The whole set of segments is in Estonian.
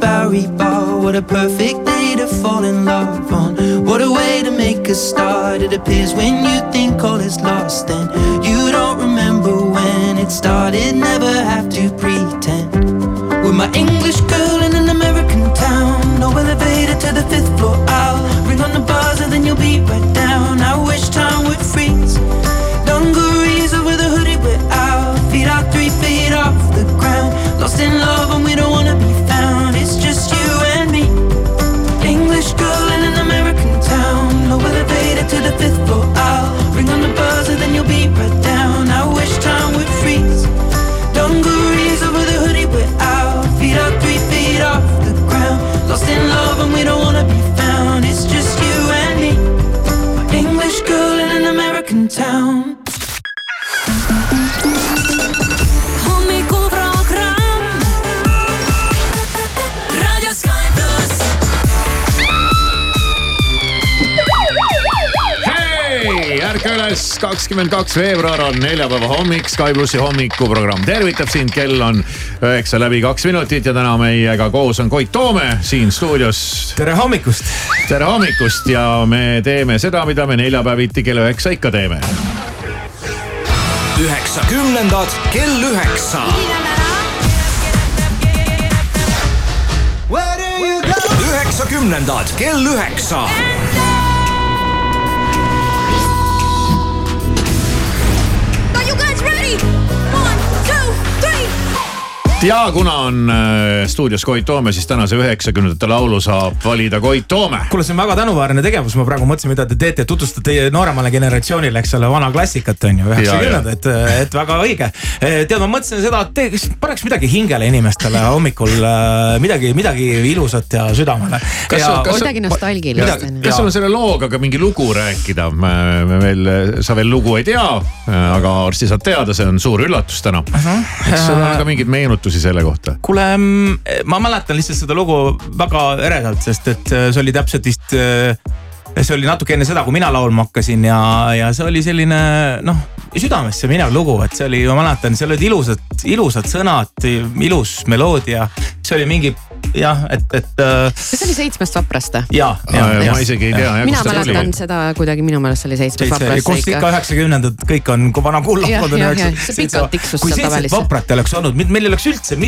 Bowery Bar. What a perfect day to fall in love on. What a way to make a start. It appears when you think all is lost, then you don't remember when it started. Never have to pretend. With my English girl kakskümmend kaks veebruar on neljapäeva hommik, Sky plussi hommikuprogramm tervitab sind, kell on üheksa läbi kaks minutit ja täna meiega koos on Koit Toome siin stuudios. tere hommikust. tere hommikust ja me teeme seda, mida me neljapäeviti kell üheksa ikka teeme. üheksakümnendad kell üheksa. üheksakümnendad kell üheksa. Ja kuna on äh, stuudios Koit Toome, siis tänase üheksakümnendate laulu saab valida Koit Toome. kuule, see on väga tänuväärne tegevus, ma praegu mõtlesin, mida te teete, tutvustate teie nooremale generatsioonile, eks ole, vana klassikat on ju, üheksakümnendad, et, et väga õige. tead, ma mõtlesin seda, et te- kas paneks midagi hingele inimestele hommikul äh, midagi, midagi ilusat ja südamele. Midagi nostalgilist kas sul on selle looga ka mingi lugu rääkida? me veel, sa veel lugu ei tea, aga varsti saad teada, see on suur üllatus täna. kas sul on ka mingeid meenutusi selle kohta? kuule, ma mäletan lihtsalt seda lugu väga eredalt, sest et äh, see oli täpselt vist, see oli natuke enne seda, kui mina laulma hakkasin ja, ja see oli selline noh, südamesse minev lugu, et see oli, ma mäletan, seal olid ilusad, ilusad sõnad, ilus meloodia. see oli mingi jah, et, et äh, kas see oli Seitsmest vaprast või? ja, ja, ja ma. isegi ei tea, mina mäletan seda kuidagi, minu meelest see oli Seitsmest vaprast kust ikka üheksakümnendad, kõik on kui vana kullakond on Jah, jah, üheksa- jah, see pikalt tiksus kui seitset vaprat ei oleks olnud, meil ei oleks üldse,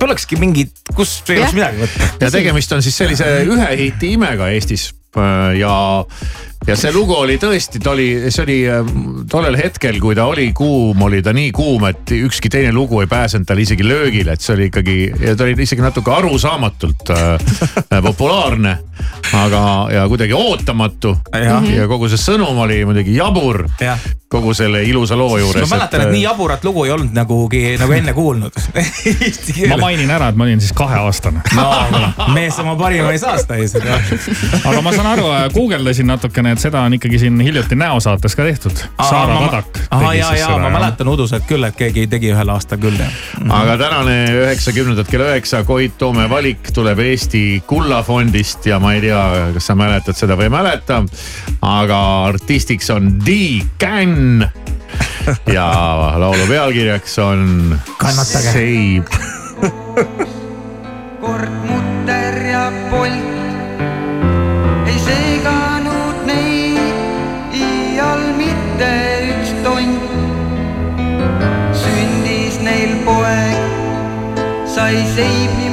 polekski mingit, kus ei oleks midagi võtta. ja tegemist on siis sellise ühe hiti imega Eestis äh, ja, ja see lugu oli tõesti, ta oli, see oli äh, tollel hetkel, kui ta oli kuum, oli ta nii kuum, et ükski teine lugu ei pääsenud tal isegi löögile, et see oli ikkagi ja ta oli isegi natuke arusaamatult äh, populaarne. aga, ja kuidagi ootamatu Jah. ja kogu see sõnum oli muidugi jabur Jah. kogu selle ilusa loo juures. ma mäletan, et nii jaburat lugu ei olnud nagugi nagu enne kuulnud ma mainin ära, et ma olin siis kaheaastane. no mees oma parima ei saa seda ees. aga ma saan aru, guugeldasin natukene, et seda on ikkagi siin hiljuti näosaates ka tehtud. Saara Padak. ja, ja ma mäletan uduselt küll, et keegi tegi ühel aastal küll jah. Mhm. aga tänane üheksakümnendad kell üheksa Koit Toome valik tuleb Eesti Kullafondist ja ma ei tea, kas sa mäletad seda või ei mäleta. aga artistiks on D-Can ja laulu pealkirjaks on. kannatage. Seib. kord mu say, say.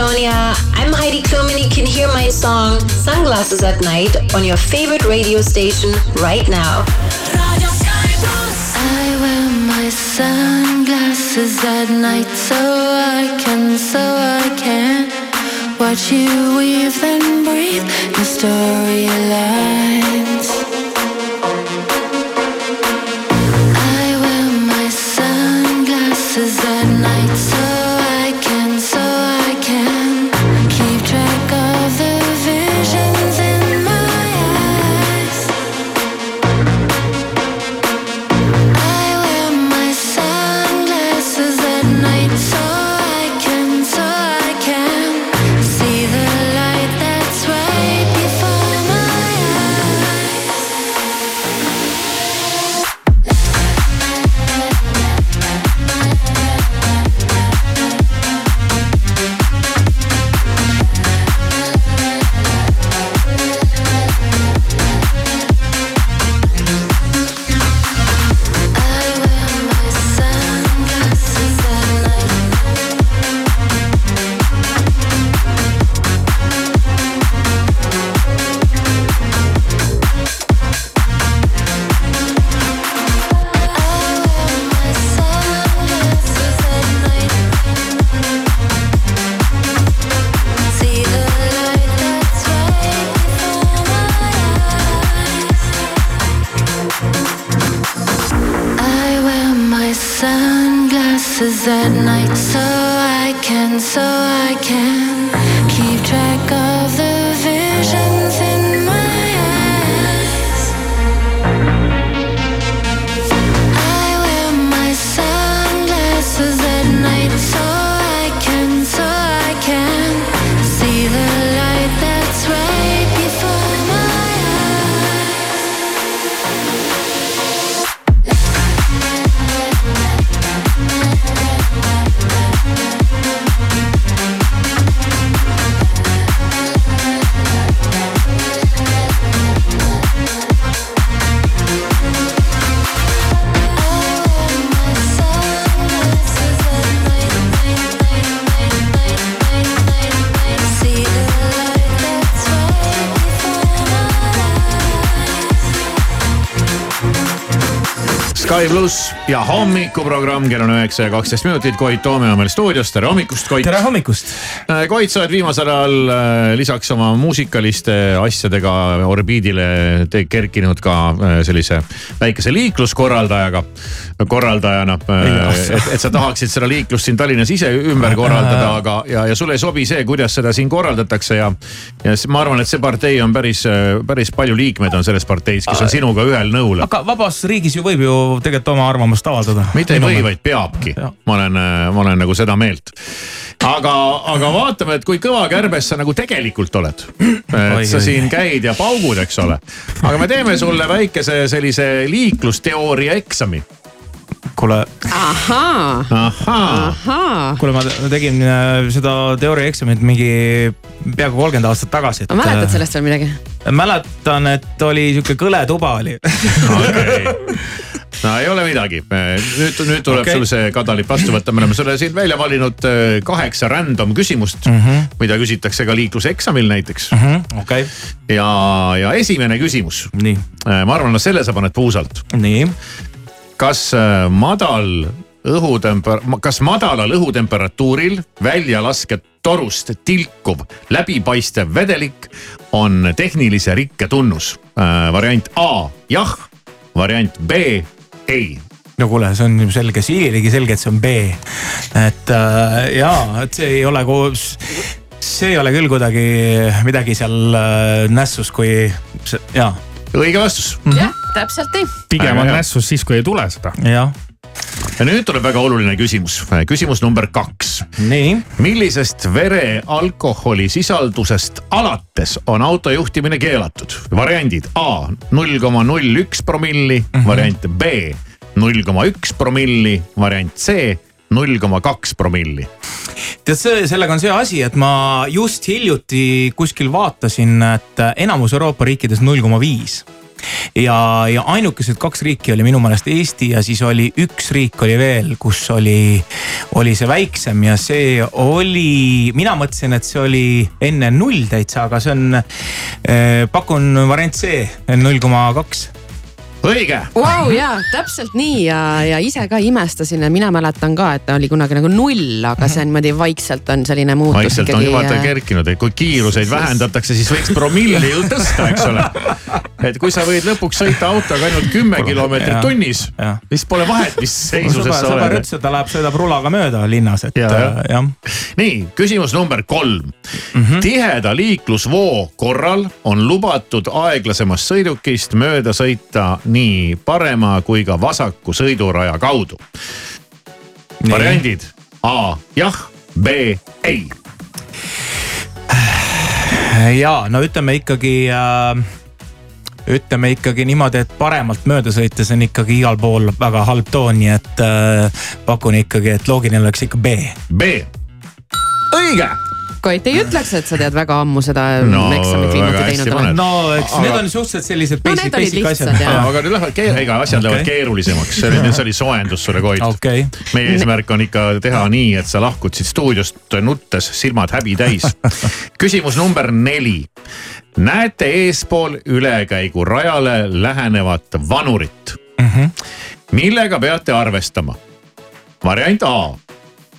Estonia. I'm Heidi Klum, and you can hear my song Sunglasses at Night on your favorite radio station right now. I wear my sunglasses at night so I can, so I can watch you weave and breathe your storylines. I ja hommikuprogramm, kell on üheksa ja kaksteist minutit, Koit Toome on meil stuudios, tere hommikust, Koit. tere hommikust. Koit, sa oled viimasel ajal äh, lisaks oma muusikaliste asjadega orbiidile te- kerkinud ka äh, sellise väikese liikluskorraldajaga, korraldajana. et, et sa tahaksid seda liiklust siin Tallinnas ise ümber korraldada, aga, ja, ja sulle ei sobi see, kuidas seda siin korraldatakse ja. ja ma arvan, et see partei on päris, päris palju liikmeid on selles parteis, kes on sinuga ühel nõul. aga vabas riigis ju võib ju tegelikult oma arvamust avaldada. mitte ei või, vaid peabki. Ma olen, ma olen nagu seda meelt. aga, aga vaatame, et kui kõva kärbes sa nagu tegelikult oled. Et sa siin käid ja paugud, eks ole. aga me teeme sulle väikese sellise liiklusteooria eksami. kuule, ahaa, ahaa, kuule, ma te- tegin äh, seda teooriaeksamit mingi peaaegu kolmkümmend aastat tagasi. ma mäletad? sellest veel midagi? mäletan, et oli sihuke kõle tuba oli. okei. no ei ole midagi, nüüd, nüüd tuleb okay. Sul see kadalipp vastu võtta, me oleme sulle siin välja valinud äh, kaheksa random küsimust mm, -hmm. mida küsitakse ka liikluseksamil näiteks mm. -hmm. okei, ja, ja esimene küsimus, nii, ma arvan, et selle sa paned puusalt nii. kas äh, madal õhutemper-, kas madalal õhutemperatuuril välja lasket torust tilkuv läbipaistev vedelik on tehnilise rikke tunnus? variant A jah, variant B ei. no kuule, see on selge, siililegi selge, et see on B. et äh, jaa, et see ei ole koos, see ei ole küll kuidagi midagi seal äh, nässus, kui see, jaa, õige vastus. jah, täpselt nii. pigem on nässus siis, kui ei tule seda. jah, ja nüüd tuleb väga oluline küsimus, küsimus number kaks. nii, millisest vere alkoholi sisaldusest alates on auto juhtimine keelatud? variandid A null koma null üks promilli, variant B null koma üks promilli, variant C null koma kaks promilli. tead see, sellega on see asi, et ma just hiljuti kuskil vaatasin, et enamus Euroopa riikides null koma viis ja, ja ainukesed kaks riiki oli minu meelest Eesti ja siis oli üks riik oli veel, kus oli, oli see väiksem ja see oli, mina mõtlesin, et see oli enne null täitsa, aga see on, pakun variant C, null koma kaks õige, Vau, jaa, täpselt nii ja, ja ise ka imestasin ja mina mäletan ka, et ta oli kunagi nagu null, aga see on niimoodi vaikselt on selline muutus vaikselt on ikkagi. vaata kerkinud, et kui kiiruseid vähendatakse, siis võiks promilli ju tõsta, eks ole. et kui sa võid lõpuks sõita autoga ainult kümme kilomeetrit Jah. tunnis Jah., siis pole vahet, mis seisuses sõber, sa sõber oled. ütles, et ta läheb, sõidab rulaga mööda linnas, et Ja, ja, jah. jah. nii, küsimus number kolm mm. -hmm. tiheda liiklusvoo korral on lubatud aeglasemast sõidukist mööda sõita nii parema kui ka vasaku sõiduraja kaudu. variandid A jah, B ei. ja no ütleme ikkagi äh, ütleme ikkagi niimoodi, et paremalt mööda sõites on ikkagi igal pool väga halb toon, nii et äh, pakun ikkagi, et loogiline oleks ikka B. B, õige Koit ei ütleks, et sa tead väga ammu seda No, no, eksamit viimati teinud oled. no eks Aga- need on suhteliselt sellised No basic, need olid basic lihtsad, asjad aga nüüd lähevad keer-, ega asjad lähevad Okei. keerulisemaks, see oli, see oli soojendus sulle, Koit okei, meie eesmärk on ikka teha nii, et sa lahkud siit stuudiost nuttes, silmad häbi täis. küsimus number neli. näete eespool ülekäigurajale lähenevat vanurit mm. -hmm. millega peate arvestama? variant A.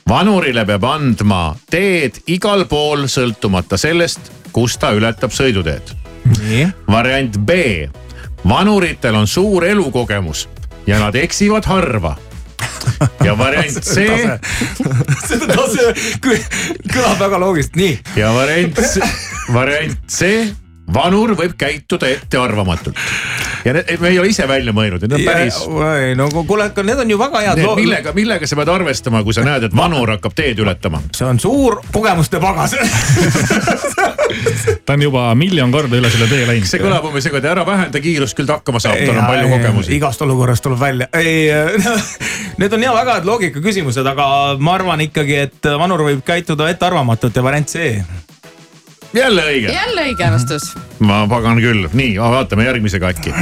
Vanurile peab andma teed igal pool, sõltumata sellest, kus ta ületab sõiduteed. Variant B. vanuritel on suur elukogemus ja nad eksivad harva. ja variant C. seda tase. Kõlab väga loogiliselt, nii. ja variant, variant C, vanur võib käituda ettearvamatult. ja need, me ei ole ise välja mõelnud, need on päris. no kuule, aga need on ju väga head millega, millega sa pead arvestama, kui sa näed, et vanur hakkab teed ületama? see on suur kogemuste pagas. ta on juba miljon korda üle selle tee läinud. see kõlab umbes et ära vähenda kiirust, küll ta hakkama saab, tal on palju kogemusi. igast olukorrast tuleb välja, ei, need on ja väga head loogikaküsimused, aga ma arvan ikkagi, et vanur võib käituda ettearvamatult ja variant C. Jälle õige, jälle õige vastus. ma pagan küll, nii, vaatame järgmisega äkki.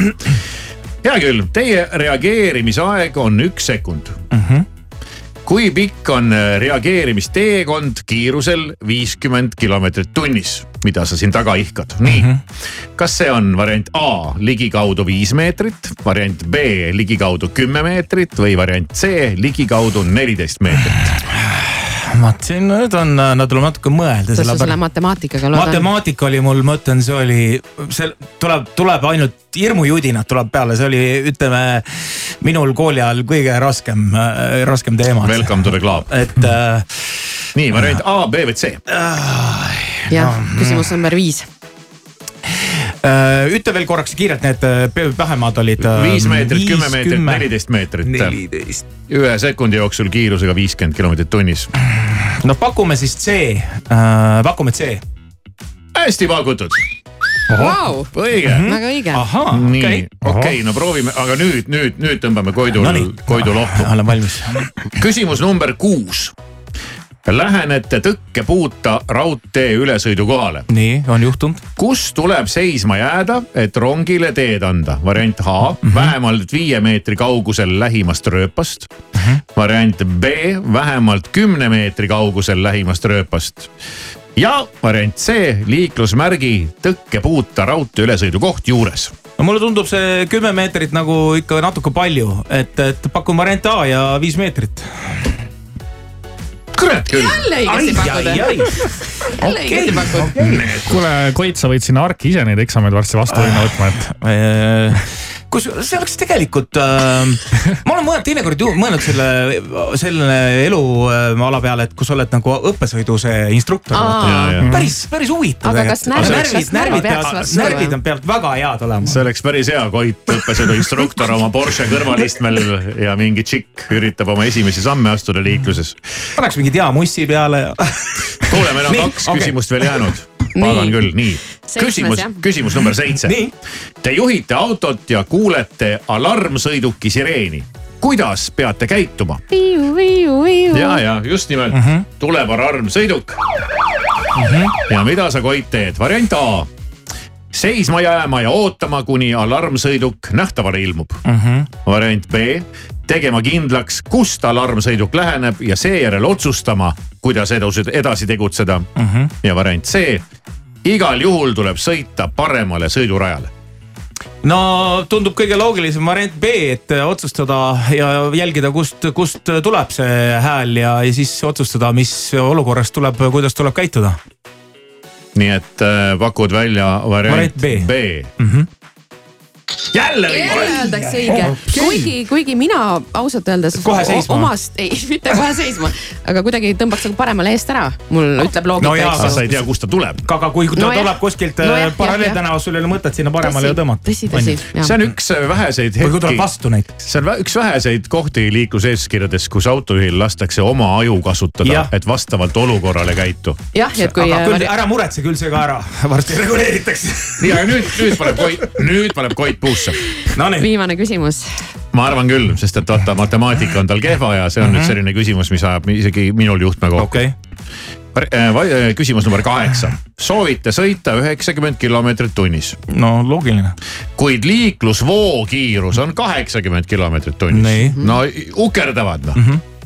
hea küll, teie reageerimisaeg on üks sekund mm. -hmm. kui pikk on äh, reageerimisteekond kiirusel viiskümmend kilomeetrit tunnis, mida sa siin taga ihkad, nii mm. -hmm. kas see on variant A ligikaudu viis meetrit, variant B ligikaudu kümme meetrit või variant C ligikaudu neliteist meetrit? vaat siin nüüd on, no tuleb natuke mõelda. kas sa selle matemaatikaga lood? matemaatika oli mul, ma ütlen, see oli, see tuleb, tuleb ainult hirmujudinad tuleb peale, see oli, ütleme minul kooli ajal kõige raskem, raskem teema. Welcome to the club. et äh, nii variant A, B või C? jah, küsimus number viis. Äh, ütle veel korraks kiirelt need äh, vähemad olid äh,. viis meetrit, kümme meetrit, neliteist meetrit. neliteist. ühe sekundi jooksul kiirusega viiskümmend kilomeetrit tunnis. no pakume siis C pakume C. hästi pakutud, Vau, õige. väga õige. nii okei,. okei, no proovime, aga nüüd, nüüd, nüüd tõmbame Koidul Nonii., Koidu lohtu. olen valmis. küsimus number kuus. Lähenete tõkkepuuta raudtee ülesõidukohale, nii, on juhtunud. kus tuleb seisma jääda, et rongile teed anda? variant A mm, -hmm. vähemalt viie meetri kaugusel lähimast rööpast mm. -hmm. variant B, vähemalt kümne meetri kaugusel lähimast rööpast. ja variant C, liiklusmärgi tõkkepuuta raudtee ülesõidukoht juures. no mulle tundub see kümme meetrit nagu ikka natuke palju, et, et pakun variant A ja viis meetrit. Kurat küll. jälle õigesti pakud. jälle õigesti pakud. kuule, Koit, sa võid sinna Arki ise neid eksameid varsti vastu minna võtma, et kus see oleks tegelikult äh,, ma olen mõelnud teinekord ju mõelnud selle, selle eluala peale, et kui sa oled nagu õppesõidu see instruktor Aa. Ja, ja.. päris, päris huvitav. Aga kas närvid- närvid, närvid närvid peaks vastu närvid olema? on pealt väga head olema. see oleks päris hea, Koit, õppesõiduinstruktor oma Porsche kõrvalistmel ja mingi tšikk üritab oma esimesi samme astuda liikluses. paneks mingi diamussi peale ja. kuule, meil on kaks küsimust veel jäänud. Pagan küll, nii. Küsimus küsimus number seitse. Te juhite autot ja kuulete alarmsõiduki sireeni. kuidas peate käituma? ja, ja just nimelt mm -hmm. tuleb alarmsõiduk mm. -hmm. ja mida sa, Koit, teed? variant A. seisma jääma ja ootama, kuni alarmsõiduk nähtavale ilmub mm. -hmm. variant B, tegema kindlaks, kust alarmsõiduk läheneb ja seejärel otsustama, kuidas edasi, edasi tegutseda mm. -hmm. ja variant C, igal juhul tuleb sõita paremale sõidurajale. no tundub kõige loogilisem variant B, et otsustada ja jälgida, kust, kust tuleb see hääl ja, ja siis otsustada, mis olukorras tuleb, kuidas tuleb käituda. nii et äh, pakud välja variant, Variant B. B. mm. -hmm. Jälle õige. öeldakse õige, kuigi, kuigi mina ausalt öeldes Kohe seisma. omast, ei mitte kohe seisma, aga kuidagi tõmbaks nagu paremale eest ära, mul ütleb loogika No jaa, aga sa ei tea, kust ta tuleb. aga kui ta No tuleb kuskilt No no paralleeltänavast, sul ei ole mõtet sinna paremale ju tõmmata. tõsi, tõsi, see on üks äh, väheseid või kui tuleb hetki, vastu näiteks. see on üks väheseid kohti liikluseeskirjades, kus autojuhil lastakse oma aju kasutada et vastavalt olukorrale käitu. jah, et kui aga küll ära muretse, küll see ka ära varsti reguleeritakse. nii, aga nüüd, nüüd paneb Koit, nüüd paneb Koit puusse. Nonii, viimane küsimus, ma arvan küll, sest et vaata, matemaatika on tal kehva ja see on mm -hmm. nüüd selline küsimus, mis ajab isegi minul juhtme kokku okei. okay.. küsimus number kaheksa, soovite sõita üheksakümmend kilomeetrit tunnis, no loogiline. kuid liiklusvoo kiirus on kaheksakümmend kilomeetrit tunnis no ukerdavad noh mm -hmm.,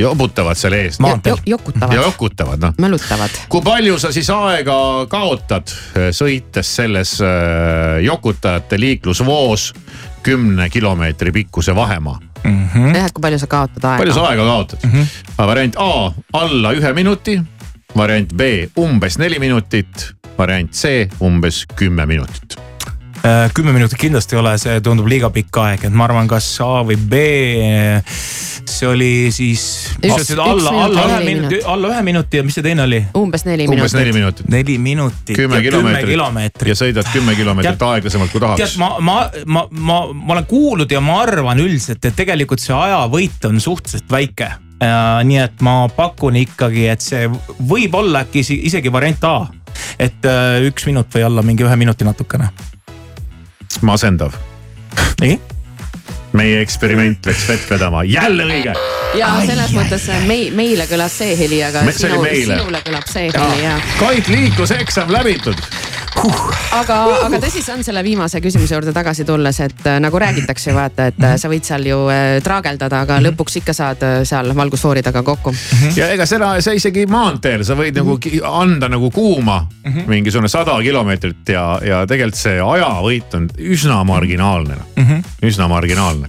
jobutavad seal ees Maanteel. ja jokutavad, jokutavad noh. mälutavad. kui palju sa siis aega kaotad eh, sõites selles äh, jokutajate liiklusvoos kümne kilomeetri pikkuse vahemaa? jah, et kui palju sa kaotad aega. palju sa aega kaotad mm? -hmm. variant A alla ühe minuti, variant B umbes neli minutit, variant C umbes kümme minutit. Äh, kümme minutit kindlasti ei ole, see tundub liiga pikk aeg, et ma arvan, kas A või B. see oli siis, üks alla, minut alla ja ühe minuti, minutit. alla ühe minuti ja mis see teine oli? umbes neli umbes neli minutit. minutit. neli minutit. kümme kilomeetrit ja sõidad kümme kilomeetrit Tead- aeglasemalt kui tead, tahaks. ma, ma, ma, ma, ma olen kuulnud ja ma arvan üldiselt, et tegelikult see ajavõit on suhteliselt väike. nii et ma pakun ikkagi, et see võib olla äkki isegi variant A. et äh, üks minut või alla mingi ühe minuti natukene. masendav, nii, meie eksperiment läks vett vedama, jälle õige. ja selles mõttes mei-, meile kõlas see heli, aga Me- sinu, sinule kõlab see heli ja. Koit liikluseksam läbitud. aga, aga tõsi on selle viimase küsimuse juurde tagasi tulles, et äh, nagu räägitakse, vaata, et äh, sa võid seal ju äh, traageldada, aga lõpuks ikka saad äh, seal valgusfoori taga kokku. ja ega seda, sa isegi maanteel, sa võid nagu ki- anda nagu kuuma mingisugune sada kilomeetrit ja, ja tegelikult see ajavõit on üsna marginaalne. -hmm. üsna marginaalne.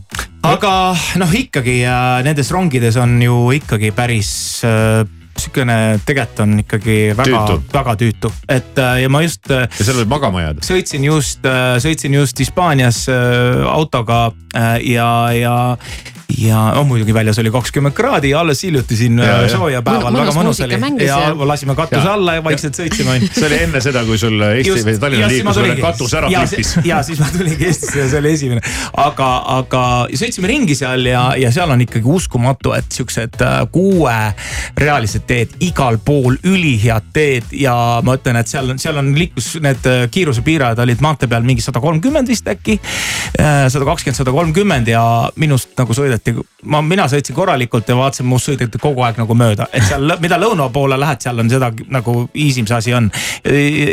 Aga noh, ikkagi nendes rongides on ju ikkagi päris äh, sihukene, tegelikult on ikkagi väga väga tüütu, et äh, ja ma just äh, ja seal võib magama jääda. sõitsin just, sõitsin just Hispaanias autoga ja, ja, ja no muidugi väljas oli kakskümmend kraadi ja alles hiljuti siin Ja, äh, ja. soojapäeval Mõnus väga mõnus oli ja lasime katuse Ja. alla ja vaikselt sõitsime onju see oli enne seda, kui sul Eesti või Tallinna liiklusele katus ära flipis. ja siis ma tulingi Eestisse ja see oli esimene, aga, aga sõitsime ringi seal ja, ja seal on ikkagi uskumatu, et siuksed äh, kuuerealised teed igal pool, ülihead teed ja ma ütlen, et seal on, seal on liiklus, need äh, kiirusepiirajad olid maantee peal mingi sada kolmkümmend vist äkki. sada kakskümmend, sada kolmkümmend ja minust nagu sõideti, ma, mina sõitsin korralikult ja vaatasin, must sõideti kogu aeg nagu mööda, et seal, mida lõuna poole lähed, seal on seda nagu easy, mis asi on.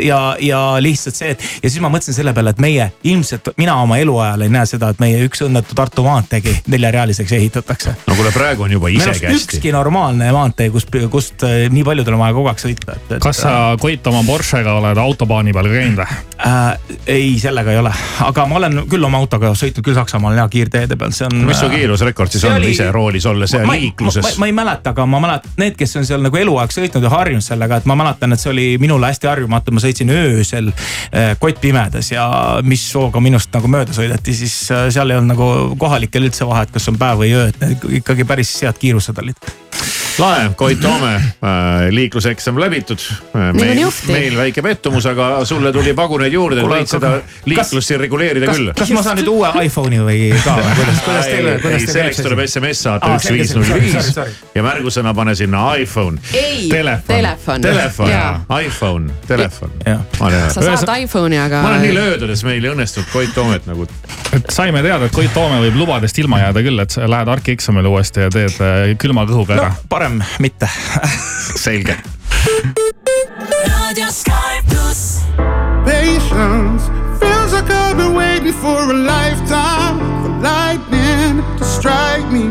ja, ja lihtsalt see, et ja siis ma mõtlesin selle peale, et meie ilmselt, mina oma eluajal ei näe seda, et meie üks õnnetu Tartu maanteegi neljarealiseks ehitatakse. no kuule, praegu on juba minu ise arust kästi. ükski normaalne maantee, kust, kust äh, nii paljudel on vaja kogu aeg sõita, kas sa Koit oma Porschega oled autobaani peal ka käinud või? äh,? ei, sellega ei ole, aga ma olen küll oma autoga sõitnud küll Saksamaal ja kiirteede peal, see on. mis su kiirusrekord siis see on oli- ise roolis olles ja liikluses ma,? ei mäleta, aga ma mäletan, need, kes on seal nagu eluaeg sõitnud ja harjunud sellega, et ma mäletan, et see oli minule hästi harjumatu, ma sõitsin öösel äh, kottpimedas ja mis sooga minust nagu mööda sõideti, siis äh, seal ei olnud nagu kohalikel üldse vahet, kas on päev või öö, et ikkagi päris head kiirused olid. lahe, Koit Toome äh,, liikluseksam läbitud äh,. Meil, meil väike pettumus, aga sulle tuli paguneid juurde, et võid seda liiklust siin reguleerida kas küll,. kas ma saan nüüd uue iPhone'i või ka või kuidas, kuidas teile, ei, kuidas teile selleks tuleb SMS saata Aa, üks viis null viis ja märgusõna pane sinna iPhone. ei, Telefon. telefon. IPhone, telefon. Sa saad iPhone'i, aga. ma olen nii löödud, et meil ei õnnestunud Koit Toomet nagu et saime teada, et Koit Toome võib lubadest ilma jääda küll, et sa lähed arkieksamile uuesti ja teed äh, külma kõhuga no ära. Parem mitte selge. raadio Sky pluss. patience. Feels like I've been waiting for a lifetime for lightning to strike me.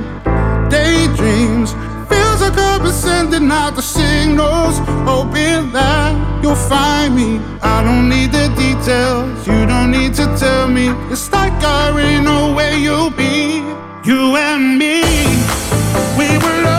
Daydreams. Feels like I've been sending out the signals, hoping that you'll find me. I don't need the details, you don't need to tell me. It's like I already know where you'll be. You and me, we were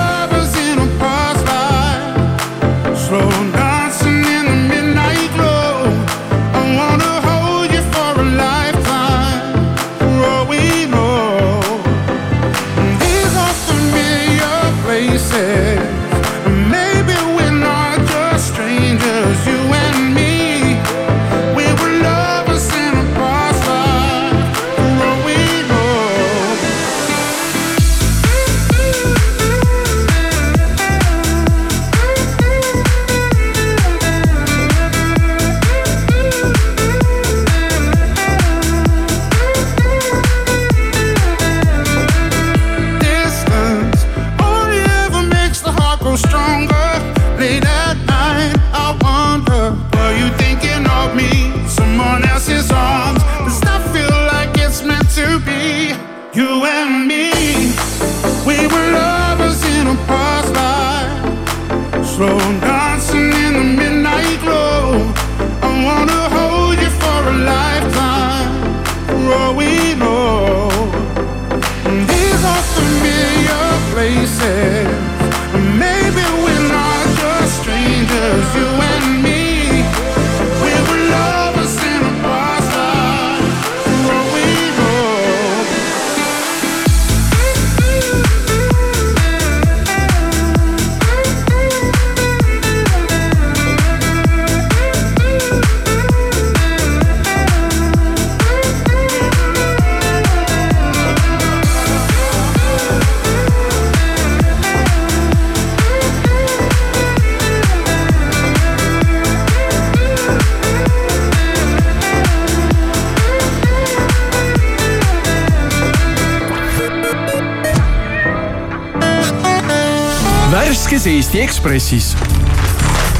Eesti Ekspressis.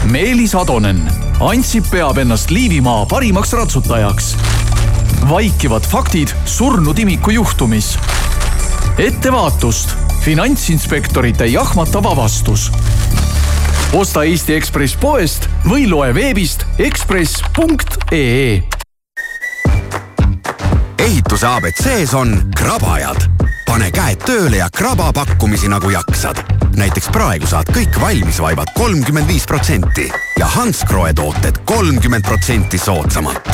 Meelis Atonen, Ansip peab ennast Liivimaa parimaks ratsutajaks. vaikivad faktid surnud imiku juhtumis. ettevaatust, finantsinspektorite jahmatav avastus. osta Eesti Ekspress poest või loe veebist ekspress.ee ehituse abc-s on krabajad. pane käed tööle ja kraba pakkumisi nagu jaksad. Näiteks praegu saad kõik valmisvaibad kolmkümmend viis protsenti ja Hansgrohe tooted kolmkümmend protsenti soodsamalt.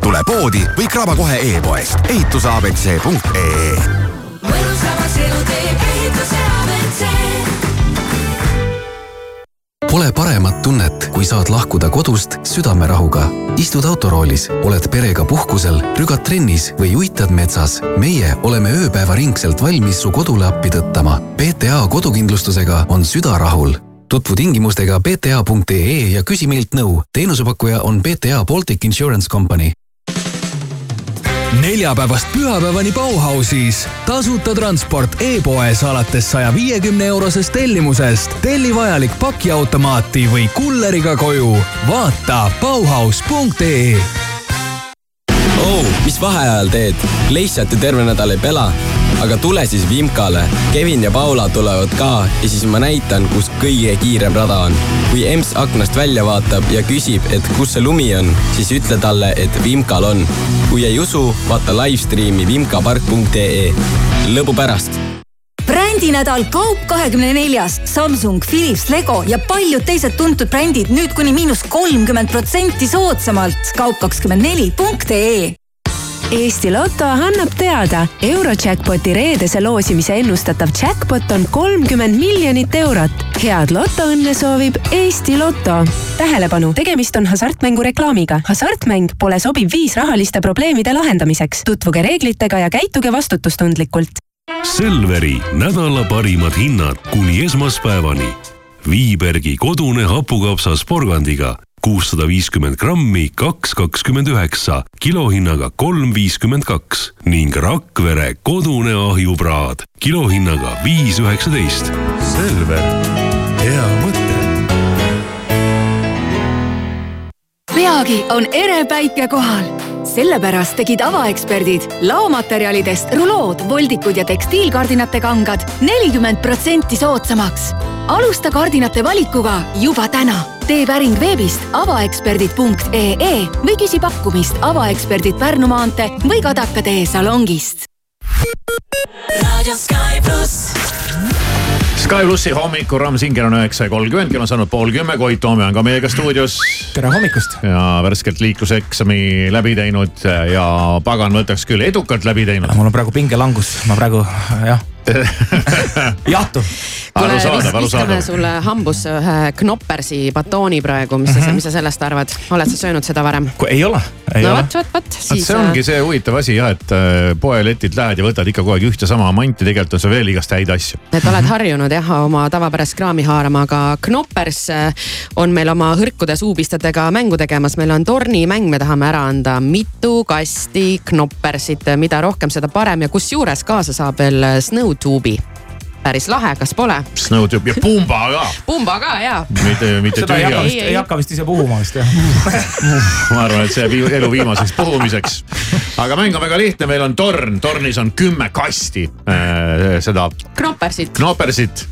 tule poodi või kraba kohe e-poest ehituseabc.ee mõnusamaks Pole paremat tunnet, kui saad lahkuda kodust südamerahuga. istud autoroolis, oled perega puhkusel, rügad trennis või uitad metsas. meie oleme ööpäevaringselt valmis su kodule appi tõttama. PTA kodukindlustusega on süda rahul. tutvu tingimustega pta.ee ja küsi meilt nõu. teenusepakkuja on PTA Baltic Insurance Company neljapäevast pühapäevani Bauhausis. tasuta transport e-poes alates saja viiekümne eurosest tellimusest. telli vajalik pakiautomaati või kulleriga koju. vaata Bauhaus.ee oh, mis vaheajal teed? lihtsalt ju terve nädal ei pela. aga tule siis Vimkale. Kevin ja Paula tulevad ka ja siis ma näitan, kus kõige kiirem rada on. kui emps aknast välja vaatab ja küsib, et kus see lumi on, siis ütle talle, et Vimkal on. kui ei usu, vaata live-streami vimkapark.ee. lõbu pärast brändinädal Kaup kahekümne neljas, Samsung, Philips, Lego ja paljud teised tuntud brändid nüüd kuni miinus kolmkümmend protsenti soodsamalt. kaup24.ee Eesti Loto annab teada, Eurojackpoti reedese loosimise ennustatav jackpot on kolmkümmend miljonit eurot. head lotoõnne soovib Eesti Loto. tähelepanu, tegemist on hasartmängu reklaamiga. hasartmäng pole sobiv viis rahaliste probleemide lahendamiseks. tutvuge reeglitega ja käituge vastutustundlikult. Selveri nädala parimad hinnad kuni esmaspäevani. Viibergi kodune hapukapsas porgandiga kuussada viiskümmend grammi, kaks kakskümmend üheksa, kilohinnaga kolm viiskümmend kaks ning Rakvere kodune ahjupraad kilohinnaga viis üheksateist. Selver, peagi on ere päike kohal sellepärast tegid avaeksperdid laomaterjalidest rulood, voldikud ja tekstiilkardinate kangad nelikümmend protsenti soodsamaks. alusta kardinate valikuga juba täna. tee päring veebist avaeksperdid.ee või küsi pakkumist avaeksperdid Pärnu maantee või Kadaka tee salongist. raadio Sky pluss. Sky plussi hommikuramm Singer on üheksa ja kolmkümmend, kell on saanud pool kümme, Koit Toome on ka meiega stuudios. tere hommikust. ja värskelt liikluseksami läbi teinud ja pagan võtaks küll edukalt läbi teinud. mul on praegu pingelangus, ma praegu jah jahtu. arusaadav, viskame sulle hambusse ühe Knoppersi batooni praegu, mis sa, mis sa sellest arvad, oled sa söönud seda varem? ei ole, ei no ole. vot, vot, vot siis. see ongi see huvitav asi jah, et äh, poeletilt lähed ja võtad ikka kogu aeg ühte sama manti, tegelikult on seal veel igast häid asju. et oled harjunud jah oma tavapärast kraami haarama, aga Knoppers äh, on meil oma hõrkude suupistadega mängu tegemas, meil on tornimäng, me tahame ära anda mitu kasti Knoppersit, mida rohkem, seda parem ja kusjuures kaasa saab veel Snowtube'i. päris lahe, kas pole? Snowtube ja Pumba ka, Pumba ka ja. mitte, mitte seda ei hakka tühja. vist, ei hakka vist ise puhuma vist jah. ma arvan, et see jääb elu viimaseks puhumiseks. aga mäng on väga lihtne, meil on torn, tornis on kümme kasti äh, seda Knoppersit. Knoppersit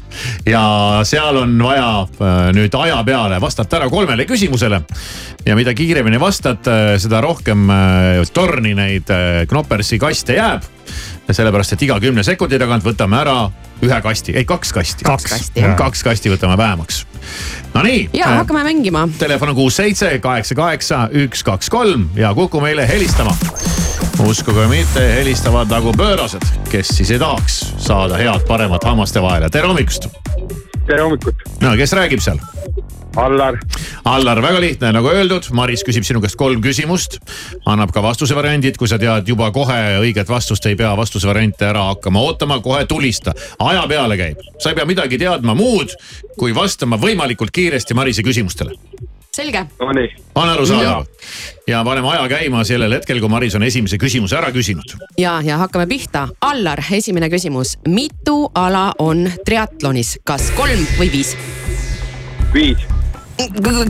ja seal on vaja äh, nüüd aja peale vastata ära kolmele küsimusele. ja mida kiiremini vastad, seda rohkem äh, torni neid äh, Knoppersi kaste jääb. sellepärast, et iga kümne sekundi tagant võtame ära ühe kasti, ei kaks kasti. Kaks kasti, jah. kaks kasti võtame vähemaks. Nonii. ja hakkame mängima. telefon on kuus, seitse, kaheksa, kaheksa, üks, kaks, kolm ja Kuku meile helistama uskuge või mitte, helistavad nagu pöörased, kes siis ei tahaks saada head paremat hammaste vahele. tere hommikust. tere hommikut. no kes räägib seal? Allar. Allar, väga lihtne, nagu öeldud, Maris küsib sinu käest kolm küsimust. annab ka vastusevariandid, kui sa tead juba kohe õiget vastust, ei pea vastusevariante ära hakkama ootama, kohe tulista. aja peale käib, sa ei pea midagi teadma muud, kui vastama võimalikult kiiresti Marise küsimustele selge. Nonii. on arusaadav ja paneme aja käima sellel hetkel, kui Maris on esimese küsimuse ära küsinud. ja, ja hakkame pihta. Allar, esimene küsimus. mitu ala on triatlonis, kas kolm või viis? viis.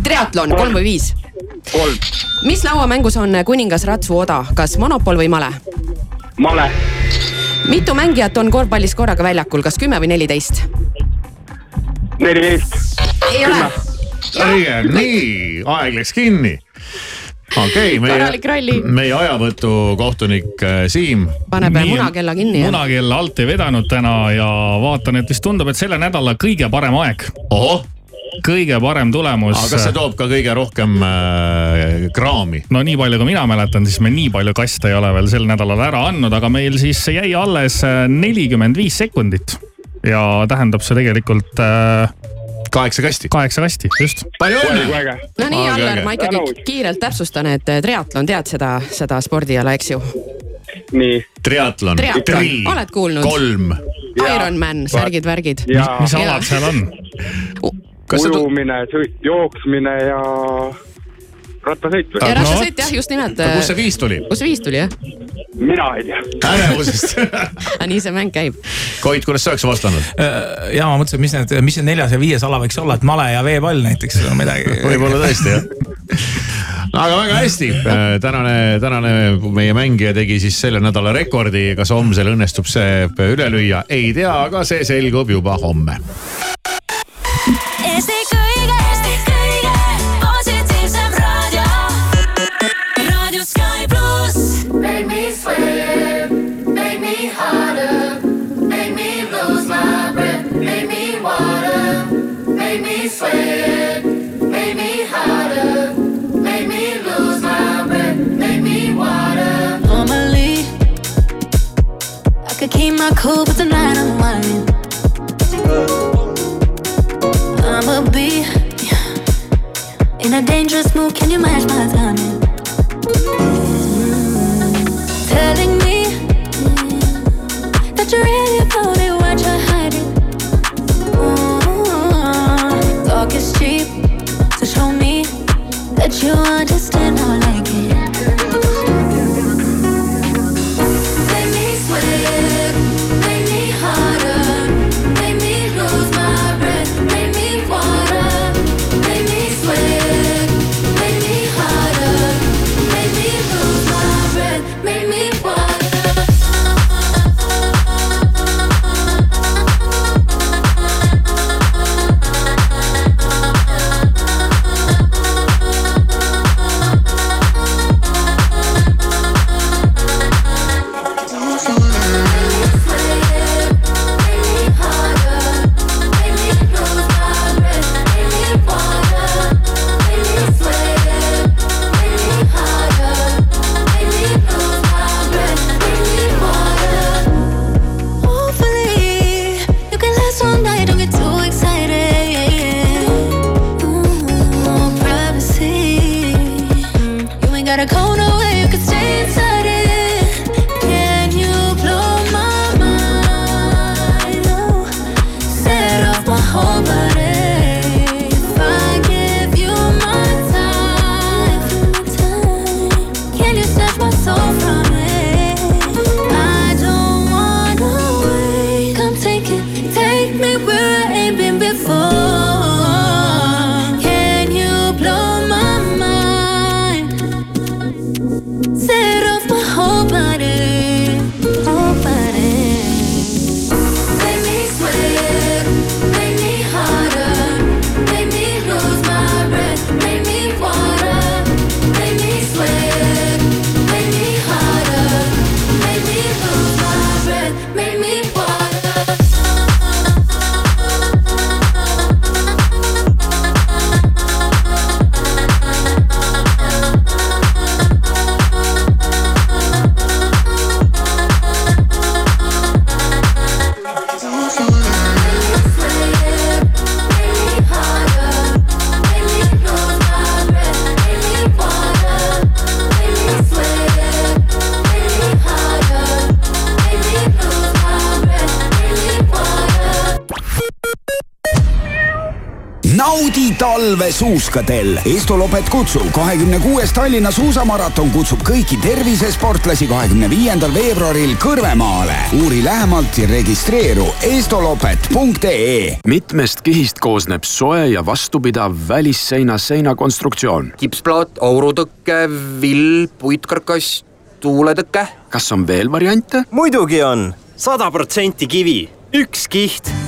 Triatlon, kolm või viis? kolm. mis lauamängus on kuningas Ratsu Oda, kas monopol või male? male. mitu mängijat on korvpallis korraga väljakul, kas kümme või neliteist? neliteist. ei ole õige, nii, aeg läks kinni. okei okay,, meie, meie ajavõtukohtunik äh, Siim. paneb munakella kinni. munakella alt ei vedanud täna ja vaatan, et vist tundub, et selle nädala kõige parem aeg. ohoh kõige parem tulemus. aga kas see toob ka kõige rohkem äh, kraami? no nii palju, kui mina mäletan, siis me nii palju kaste ei ole veel sel nädalal ära andnud, aga meil siis jäi alles nelikümmend viis sekundit. ja tähendab see tegelikult äh, kaheksa kasti. kaheksa kasti, just. palju õnne. no nii, Allar, ma ikkagi kiirelt täpsustan, et triatlon, tead seda, seda spordiala, eks ju? nii. triatlon. triatlon, oled kuulnud? kolm. Ironman, särgid, värgid. mis, mis alad seal on? Ujumine, jooksmine ja rattasõit või? ja rattasõit jah, just nimelt. kust see viis tuli? kust see viis tuli jah? mina ei tea. ärevusest nii see mäng käib. Koit, kuidas sa oleks vastanud? ja ma mõtlesin, mis need, mis see neljas ja viies ala võiks olla, et male ja veepall näiteks või midagi. võib-olla tõesti jah aga väga hästi, tänane, tänane meie mängija tegi siis selle nädala rekordi, kas homsel õnnestub see üle lüüa, ei tea, aga see selgub juba homme. My cool, but tonight I'm whining. I'ma be in a dangerous mood. Can you match my timing? Telling me that you're really about it, what you're hiding. Ooh, talk is cheap, so show me that you understand whole bunch suuskadel. Esto Lopet kutsub kahekümne kuues Tallinna suusamaraton kutsub kõiki tervisesportlasi kahekümne viiendal veebruaril Kõrvemaale. uuri lähemalt ja registreeru estolopet.ee. mitmest kihist koosneb soe ja vastupidav välisseina seinakonstruktsioon? kipsplaat, aurutõke, vill, puitkarkass, tuuletõke. kas on veel variante? muidugi on, sada protsenti kivi, üks kiht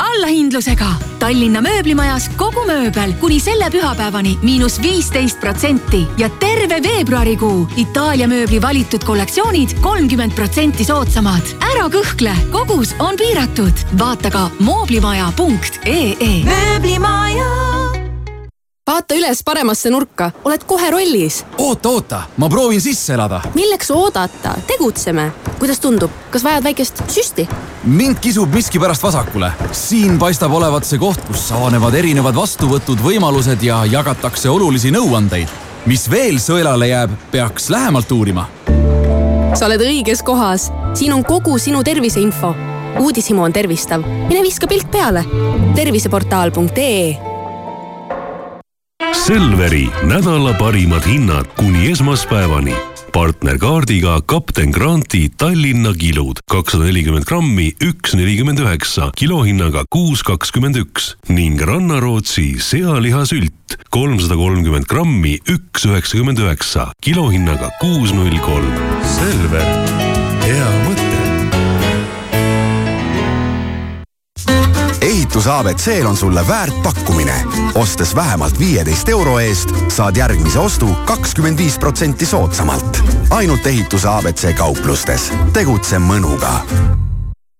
allahindlusega. Tallinna mööblimajas kogu mööbel kuni selle pühapäevani miinus viisteist protsenti ja terve veebruarikuu Itaalia mööbli valitud kollektsioonid kolmkümmend protsenti soodsamad. ära kõhkle, kogus on piiratud. vaata ka mooblimaja.ee. mööblimaja vaata üles paremasse nurka, oled kohe rollis. oota, oota, ma proovin sisse elada. milleks oodata, tegutseme. kuidas tundub, kas vajad väikest süsti? mind kisub miskipärast vasakule. siin paistab olevat see koht, kus avanevad erinevad vastuvõtud, võimalused ja jagatakse olulisi nõuandeid. mis veel sõelale jääb, peaks lähemalt uurima. sa oled õiges kohas, siin on kogu sinu terviseinfo. uudishimu on tervistav, mine viska pilk peale. terviseportaal.ee Selveri nädala parimad hinnad kuni esmaspäevani. partnerkaardiga Kapten Granti Tallinna kilud. kakssada nelikümmend grammi, üks nelikümmend üheksa, kilohinnaga kuus kakskümmend üks. Ning Rannarootsi sealihasült. kolmsada kolmkümmend grammi, üks üheksakümmend üheksa, kilohinnaga kuus null kolm. Selver, hea ehitus abc-l on sulle väärt pakkumine. ostes vähemalt viieteist euro eest, saad järgmise ostu kakskümmend viis protsenti soodsamalt. ainult ehituse abc kauplustes. tegutse mõnuga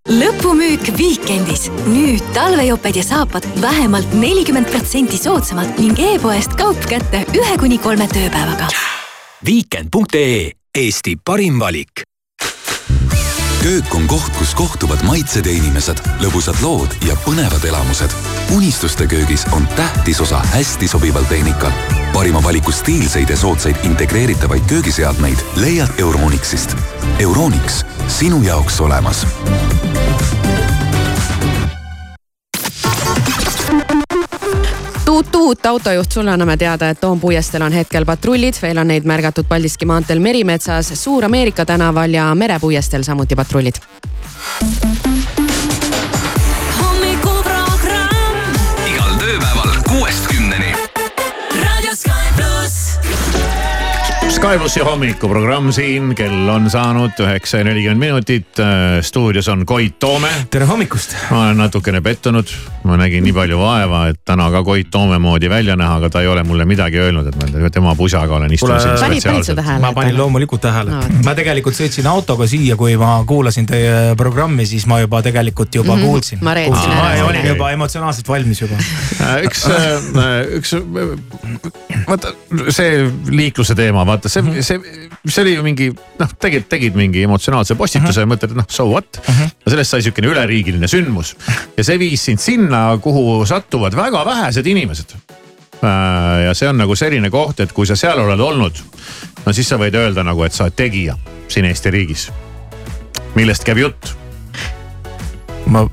lõpumüük Viikendis. nüüd talvejoped ja saapad vähemalt nelikümmend protsenti soodsamalt ning e-poest kaup kätte ühe kuni kolme tööpäevaga. viikend.ee Eesti parim valik köök on koht, kus kohtuvad maitsed ja inimesed, lõbusad lood ja põnevad elamused. unistuste köögis on tähtis osa hästi sobival tehnikal. parima valiku stiilseid ja soodsaid integreeritavaid köögiseadmeid leiad Euronixist. Euronix, sinu jaoks olemas tuut-tuut, autojuht, sulle anname teada, et Toompuiesteel on hetkel patrullid, veel on neid märgatud Paldiski maanteel Merimetsas, Suur-Ameerika tänaval ja Merepuiesteel samuti patrullid. Plussi hommikuprogramm siin, kell on saanud üheksa ja nelikümmend minutit. stuudios on Koit Toome. tere hommikust. ma olen natukene pettunud, ma nägin nii palju vaeva, et täna ka Koit Toome moodi välja näha, aga ta ei ole mulle midagi öelnud, et ma tema pusaga olen istunud siin spetsiaalselt. ma panin loomulikult tähele no,. ma tegelikult sõitsin autoga siia, kui ma kuulasin teie programmi, siis ma juba tegelikult juba mm -hmm. kuulsin. ma reetsin ära. ma olin juba emotsionaalselt valmis juba. üks, üks, vaata see liikluse teema, vaata see, see, see oli ju mingi noh, tegid, tegid mingi emotsionaalse postituse ja Mhm. mõtled, et noh, so what. aga sellest sai sihukene üleriigiline sündmus ja see viis sind sinna, kuhu satuvad väga vähesed inimesed. ja see on nagu selline koht, et kui sa seal oled olnud, no siis sa võid öelda nagu, et sa oled tegija siin Eesti riigis. millest käib jutt? ma,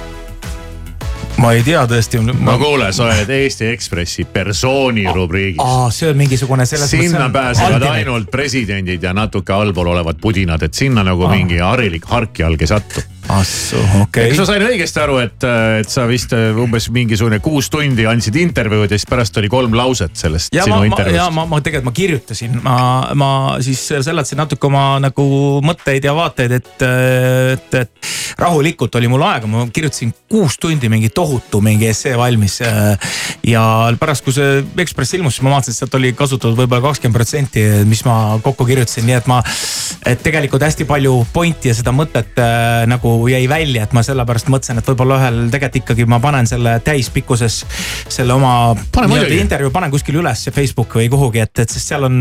ma ei tea tõesti. no kuule, sa oled Eesti Ekspressi persooni rubriigis. aa, see on mingisugune selles sinna pääsevad ultimate. ainult presidendid ja natuke allpool olevad pudinad, et sinna nagu mingi harilik harkjalg ei satu. Ahsoo, okei kas ma sain õigesti aru, et, et sa vist äh, umbes mingisugune kuus tundi andsid intervjuud ja siis pärast oli kolm lauset sellest ja sinu ma, ma, ja intervjuust? ma, ma tegelikult ma kirjutasin, ma, ma siis seletasin natuke oma nagu mõtteid ja vaateid, et, et, et rahulikult oli mul aega, ma kirjutasin kuus tundi mingi tohutu mingi essee valmis. ja pärast, kui see Ekspress ilmus, siis ma vaatasin, et sealt oli kasutatud võib-olla kakskümmend protsenti, mis ma kokku kirjutasin, nii et ma, et tegelikult hästi palju pointi ja seda mõtet äh, nagu jäi välja, et ma sellepärast mõtlesin, et võib-olla ühel tegelikult ikkagi ma panen selle täispikkuses selle oma intervjuu panen kuskile üles Facebooki või kuhugi, et, et sest seal on,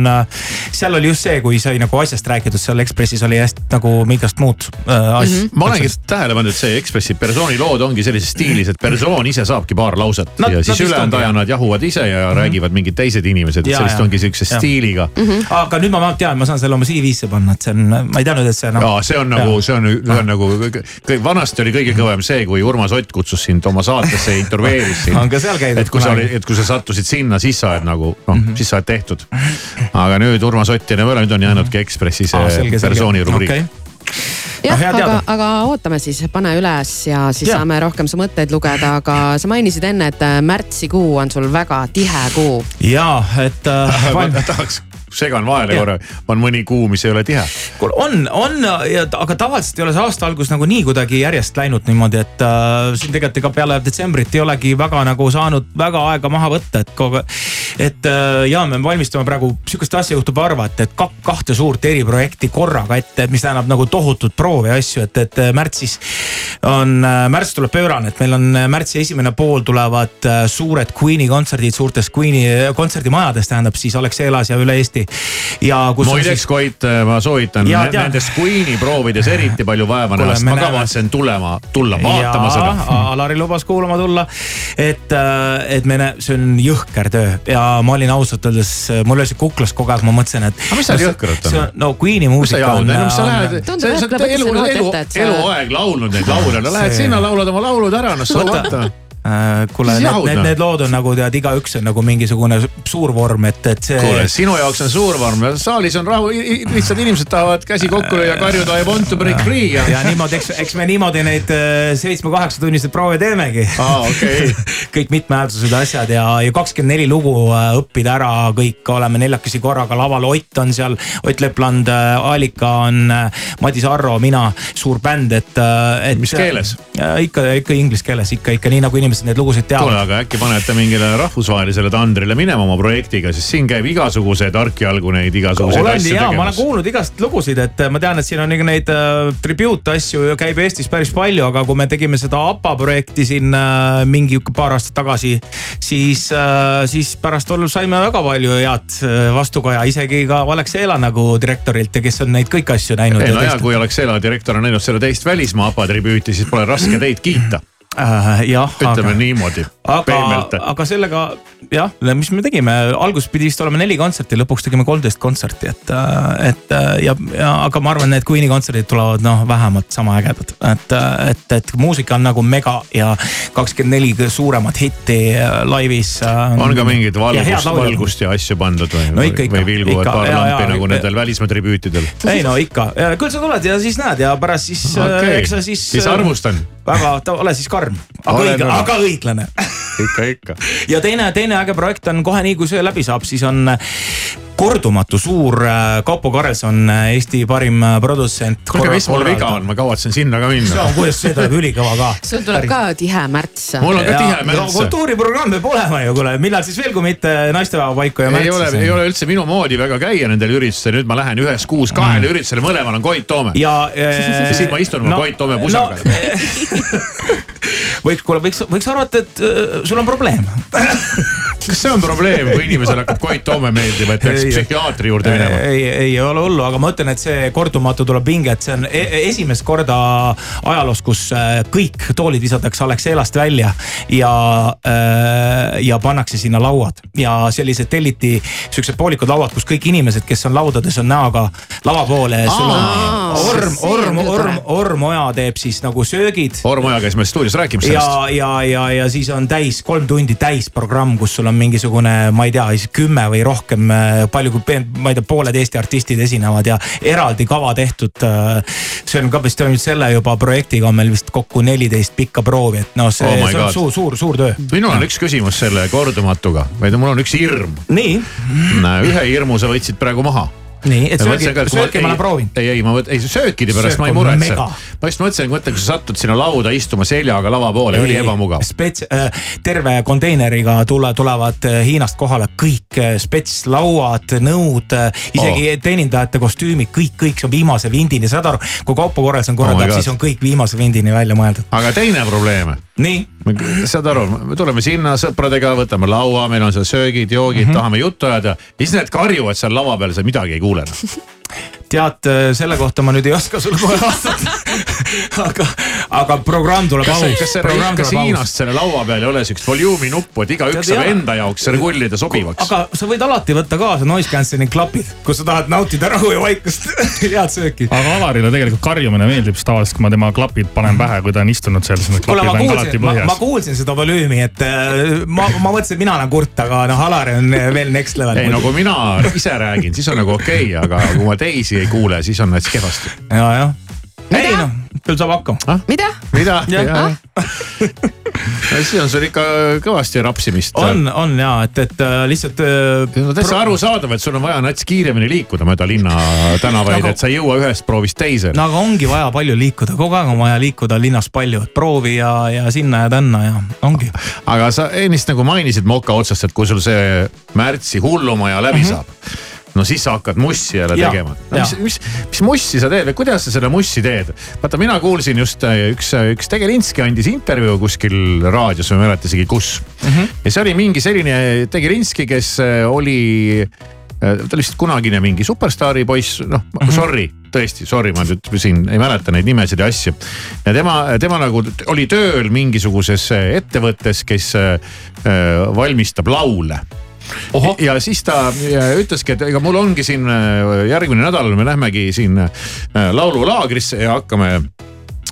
seal oli just see, kui sai nagu asjast räägitud, seal Ekspressis oli hästi nagu mingast muud äh, asja. ma olengi tähele pannud, et see Ekspressi persooni lood ongi sellises stiilis, et persoon ise saabki paar lauset Nad- ja siis vist ülejäänud aja nad jahuvad ise ja räägivad mingid teised inimesed, et Ja, sellest ja. ongi sihukese stiiliga. aga nüüd ma vähemalt tean, ma saan selle oma CV-sse panna, et see on, ma ei teadnud, et see nagu. jaa, see on nagu, see on, see on nagu, kõik- vanasti oli kõige kõvem see, kui Urmas Ott kutsus sind oma saatesse ja intervjueeris sind. On ka seal käidud et kui sa olid, et kui sa sattusid sinna, siis sa oled nagu noh Mhm. siis sa oled tehtud. aga nüüd Urmas Ott enam ei ole, nüüd on jäänudki Ekspressi see selge. persooni rubriik Okei. jah, hea aga aga ootame siis, pane üles ja siis Jaa. saame rohkem su mõtteid lugeda, aga sa mainisid enne, et äh, märtsikuu on sul väga tihe kuu. ja, et äh, ma tahaks segan vahele Jah. korra, on mõni kuu, mis ei ole tihe. on, on, aga tavaliselt ei ole see aasta algus nagu nii kuidagi järjest läinud niimoodi, et äh, siin tegelikult ega peale detsembrit ei olegi väga nagu saanud väga aega maha võtta, et kogu. et äh, ja me valmistume praegu, sihukest asja juhtub harva, et, et kak, kahte suurt eriprojekti korraga ette, mis tähendab nagu tohutut proovi ja asju, et, et äh, märtsis on, märts tuleb pöörane, et meil on äh, märtsi esimene pool tulevad äh, suured Queen'i kontserdid suurtes Queen'i kontserdimajades, tähendab siis Alexelas ja üle Eesti. Ja kus muideks siis Koit, ma soovitan Jaa, ne- tean. nendes Queen'i proovides eriti palju vaeva näha, sest ma kavatsen tulema, tulla vaatama seda. Alari lubas kuulama tulla. et, et me, see on jõhker töö ja ma olin ausalt öeldes, mul oli see kuklas kogu aeg, ma mõtlesin, et. Aga mis seal jõhkrat on? no Queen'i muusika on. sa lähed, sa lõpetasid elu, elu, eluaeg laulnud neid laule, no lähed See- sinna, laulad oma laulud ära, no so what Võta- Äh, kuule, Siis need, need, need lood on nagu tead, igaüks on nagu mingisugune suur vorm, et, et see. kuule, sinu jaoks on suur vorm ja saalis on rahu, lihtsalt inimesed tahavad käsi kokku lüüa, karjuda I want to break free ja. ja niimoodi, eks, eks me niimoodi neid äh, seitsme-kaheksa tunniseid proove teemegi Aa, okei. kõik mitmehäälsused ja asjad ja, ja kakskümmend neli lugu äh, õppida ära kõik, oleme neljakesi korraga laval, Ott on seal, Ott Lepland, Alika on, Madis Arro, mina, suur bänd, et, et. Mis keeles? ikka, ikka inglise keeles ikka, ikka nii nagu inimesed neid lugusid kuule, teavad. aga äkki panete mingile rahvusvahelisele tandrile minema oma projektiga, sest siin käib igasuguseid tarkjalgu neid igasuguseid olen asju ja ma olen tegemas. kuulnud igast lugusid, et ma tean, et siin on neid äh, tribute asju käib Eestis päris palju, aga kui me tegime seda APA projekti siin äh, mingi paar aastat tagasi, siis äh,, siis pärast saime väga palju head äh, vastukaja, isegi ka Alexela nagu direktorilt ja kes on neid kõiki asju näinud. ei no ja kui Alexela direktor on näinud selle teist välismaa APA tribüüti, siis pole raske teid kiita. Äh, jah, ütleme aga, niimoodi, aga aga sellega jah, mis me tegime, alguses pidi vist olema neli kontserti, lõpuks tegime kolmteist kontserti, et, et ja, ja, aga ma arvan, need Queen'i kontserdid tulevad noh, vähemalt sama ägedad, et, et, et muusika on nagu mega ja kakskümmend neli suuremat hitti äh, laivis. on ka mingit valgust, valgust ja asju pandud või No või vilguvad paar ja, lampi ja, nagu nendel välismaa tribüütidel? ei no ikka, küll sa tuled ja siis näed ja pärast siis okay., eks sa siis. siis arvustan. väga, ole siis karm, aga õige, aga õiglane. Ikka, ikka. ja teine, teine äge projekt on kohe nii, kui see läbi saab, siis on kordumatu suur äh, Kaupo Karelson, Eesti parim äh, produtsent. kuulge, mis mul viga on, ma kavatsen sinna ka see minna on, kuidas see tuleb ülikõva ka. sul tuleb ka tihe märts. Mul on ka tihe no märts. kultuuriprogramm peab olema ju, kuule, millal siis veel, kui mitte naistepäeva paiku ja ei ole, märtsis. ei ole üldse minu moodi väga käia nendel üritustel, nüüd ma lähen ühes kuus kahele üritusele, mõlemal on Koit Toome. ja ja siis ma istun oma Koit Toome pusaga no,. võiks, kuule, võiks, võiks arvata, et äh, sul on probleem. kas see on probleem, kui inimesele hakkab Koit Toome meeldima, et peaks Ei, psühhiaatri juurde minema? ei, ei ole hullu, aga ma ütlen, et see kordumatu tuleb pinge, et see on e esimest korda ajaloos, kus äh, kõik toolid visatakse Alexelast välja ja, ja pannakse sinna lauad ja sellised telliti siuksed poolikud lauad, kus kõik inimesed, kes on laudades, on näoga lava poole. Orm, Orm, Orm Orm Oja teeb siis nagu söögid. Orm Oja käis meil stuudios rääkimas sellest. ja, ja, ja, ja siis on täis, kolm tundi täis programm, kus sul on mingisugune, ma ei tea, siis kümme või rohkem, palju kui, ma ei tea, pooled Eesti artistid esinevad ja eraldi kava tehtud. see on ka vist ainult selle juba projektiga on meil vist kokku neliteist pikka proovi, et noh, see, Oh see on suur, suur, suur töö. minul on üks küsimus selle kordumatuga, vaid mul on üks hirm. nii. ühe hirmu sa võtsid praegu maha. nii, et söögi, söögi ma olen proovinud. ei, ei ma mõt-, ei söökide pärast Söök ma ei on muretse ma just mõtlesin, mõtle, kui sa satud sinna lauda istuma seljaga lava poole, oli ebamugav. spets-, terve konteineriga tule, tulevad äh, Hiinast kohale kõik äh, spetslauad, nõud, isegi oh. teenindajate kostüümid, kõik, kõik see on viimase vindini, saad aru, kui my korraldab God. oh, siis on kõik viimase vindini välja mõeldud. aga teine probleem. nii. saad aru, me tuleme sinna sõpradega, võtame laua, meil on seal söögid, joogid mm, -hmm. tahame juttu ajada. ja siis need karjuvad seal lava peal, sa midagi ei kuule. tead, selle kohta ma nüüd ei oska sulle kohe vastata. aga, aga programm tuleb aus. kas see, kas Hiinast selle laua peal ei ole siukest volüümi nuppu, et igaüks saab enda jaoks rullida sobivaks? aga sa võid alati võtta kaasa noise cancelling klapid, kui sa tahad nautida rahu ja vaikust, head sööki. aga Alarile tegelikult karjumine meeldib, sest tavaliselt, kui ma tema klapid panen pähe, kui ta on istunud seal, siis need klapid on alati kuulsin, ma, põhjas. kuulsin seda volüümi, et äh, ma, ma mõtlesin, et mina olen kurt, aga noh, Alar on veel next level. ei no kui mina ise räägin, siis on nagu okei okay,, aga kui ma teisi ei kuule, siis on hästi kehvasti. ja, jah. ei noh, küll saab hakkama. mida? mida? Jah. siis on sul ikka kõvasti rapsimist. on, on ja, et, et äh, lihtsalt äh,. no täitsa arusaadav, et sul on vaja nats kiiremini liikuda mööda linna tänavaid Nagu- et sa ei jõua ühest proovist teise. no aga ongi vaja palju liikuda, kogu aeg on vaja liikuda linnas palju, et proovi ja, ja sinna ja tänna ja ongi. aga sa ennist nagu mainisid moka otsast, et kui sul see märtsi hullumaja läbi mm -hmm. saab no siis sa hakkad mussi jälle tegema no,. mis, mis, mis mussi sa teed või kuidas sa seda mussi teed? vaata, mina kuulsin just äh, üks, üks Tegelinski andis intervjuu kuskil raadios, ma ei mäleta isegi kus mm. -hmm. ja see oli mingi selline Tegelinski, kes äh, oli, ta vist kunagine mingi superstaari poiss, noh mm -hmm. sorry tõesti, sorry, ma nüüd siin ei mäleta neid nimesid ja asju. ja tema, tema nagu oli tööl mingisuguses ettevõttes, kes äh, valmistab laule. Ja siis ta ütleski, et ega mul ongi siin äh, järgmine nädal me lähmegi siin äh, laululaagrisse ja hakkame,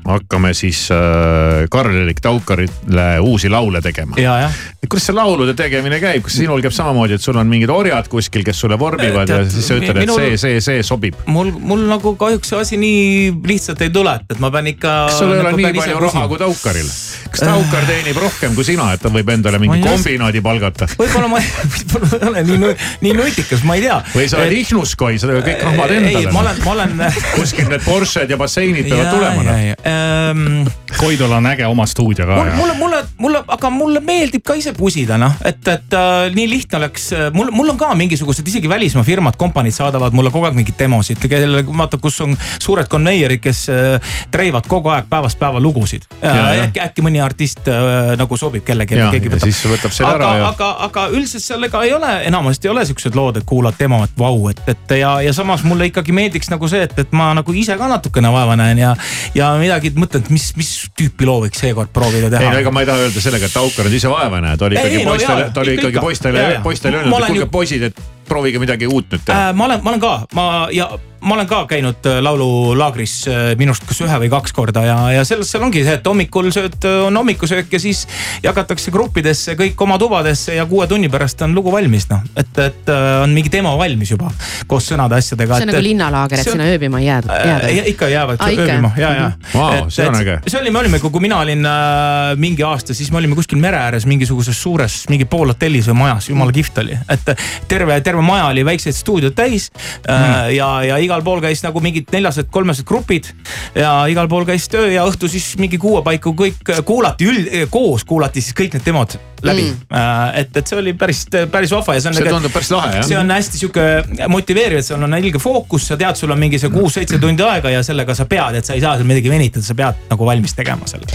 hakkame siis äh, Karl-Erik Taukarile uusi laule tegema. ja, kuidas see laulude tegemine käib, kas sinul käib samamoodi, et sul on mingid orjad kuskil, kes sulle vormivad ja Tead, siis sa ütled, et minul- see, see, see sobib? mul, mul nagu kahjuks see asi nii lihtsalt ei tule, et ma pean ikka. kas sul ei ole nii palju raha kui Taukaril? kas Taukar teenib rohkem kui sina, et ta võib endale mingi ei kombinaadi palgata? võib-olla ma, võib-olla ma ei ole nii, nii nutikas, ma ei tea. või sa oled Ihnuskoi, sa kõik rahvad ei, endale. ma olen, ma olen. kuskil need Porsched ja basseinid peavad tulema. Ähm, Koidul on äge oma stuudio ka mulle, mulle, mulle, aga mulle meeldib ka ise pusida, noh, et, et äh, nii lihtne oleks, mul, mul on ka mingisugused isegi välismaa firmad, kompaniid saadavad mulle kogu aeg mingeid demosid, kelle, vaata, kus on suured konveierid, kes äh, treivad kogu aeg päevast päeva lugusid. Äkki, äkki mõni artist äh, nagu sobib kellelegi. Ja, ja siis võtab selle aga, ära ja- aga, aga üldiselt sellega ei ole, enamasti ei ole siuksed lood, et kuulad demo, et vau, et, et ja, ja samas mulle ikkagi meeldiks nagu see, et, et ma nagu ise ka natukene vaeva näen ja, ja midagi mõtlen, et mis, mis tüüpi loo võiks seekord proovida ei teha no ega ma ei taha öelda sellega, et Taukar nüüd ise vaeva ei näe, ta oli Ei, ikkagi ei, no poistele jaa,, ta oli ikka, ikkagi ikka. poistele poistele öelnud, et kuulge ju- poisid, et proovige midagi uut nüüd teha. äh,. ma olen, ma olen ka, ma ja ma olen ka käinud äh, laululaagris äh, minu arust kas ühe või kaks korda ja, ja selles, seal ongi see, et hommikul sööd, äh, on hommikusöök ja siis jagatakse gruppidesse kõik oma tubadesse ja kuue tunni pärast on lugu valmis noh. et, et on mingi demo valmis juba koos sõnade asjadega. see on nagu linnalaager, et sinna ööbima ei jääda, jääda. Äh, ikka jäävad Aa, ikka, ööbima ja, ja. Vau, see on äge. see oli, me olime, kui mina olin äh, mingi aasta, siis me olime kuskil mere ääres mingisuguses suures mingi poolhotellis või majas, jumala kihvt oli. et terve, terve maja oli väikseid stuudioid täis äh, Mhm. ja, ja igal pool käis nagu mingid neljased, kolmesed grupid. ja igal pool käis töö ja õhtu siis mingi kuue paiku kõik kuulati üld, koos kuulati siis kõik need demod läbi mm.. et, et see oli päris, päris vahva ja see on. See tundub päris lahe, jah. see on hästi sihuke motiveeriv, et seal on ilge fookus, sa tead, sul on mingi see kuus-seitse tundi aega ja sellega sa pead, et sa ei saa seal midagi venitada, sa pead nagu valmis tegema selle.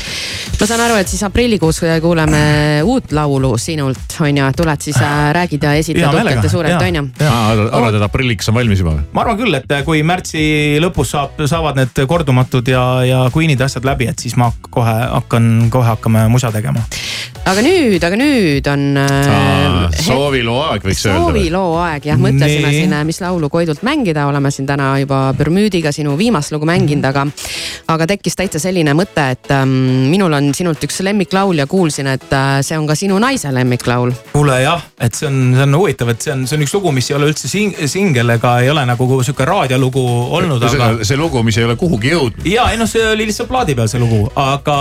ma saan aru, et siis aprillikuus kuuleme uut laulu sinult, on ju, tuled siis äh, räägid ja esitled uhkelt ja suurelt, on ju. arvad, et aprilliks on valmis juba või? ma arvan küll, et kui märtsi lõpus saab, saavad need kordumatud ja, ja Queen'ide asjad läbi, et siis ma kohe hakkan, kohe hakkame musa tegema. Aga nüüd, aga nüüd on äh, sooviloo aeg võiks öelda sooviloo aeg jah, mõtlesime Nii. siin, mis laulu Koidult mängida, oleme siin täna juba Bermudiga sinu viimast lugu mänginud, aga. aga tekkis täitsa selline mõte, et ähm, minul on sinult üks lemmiklaul ja kuulsin, et äh, see on ka sinu naise lemmiklaul. kuule jah, et see on, see on huvitav, et see on, see on üks lugu, mis ei ole üldse sing-, singel ega ei ole nagu sihuke raadiolugu olnud, aga. see lugu, mis ei ole kuhugi jõudnud. ja ei noh, see oli lihtsalt plaadi peal see lugu, aga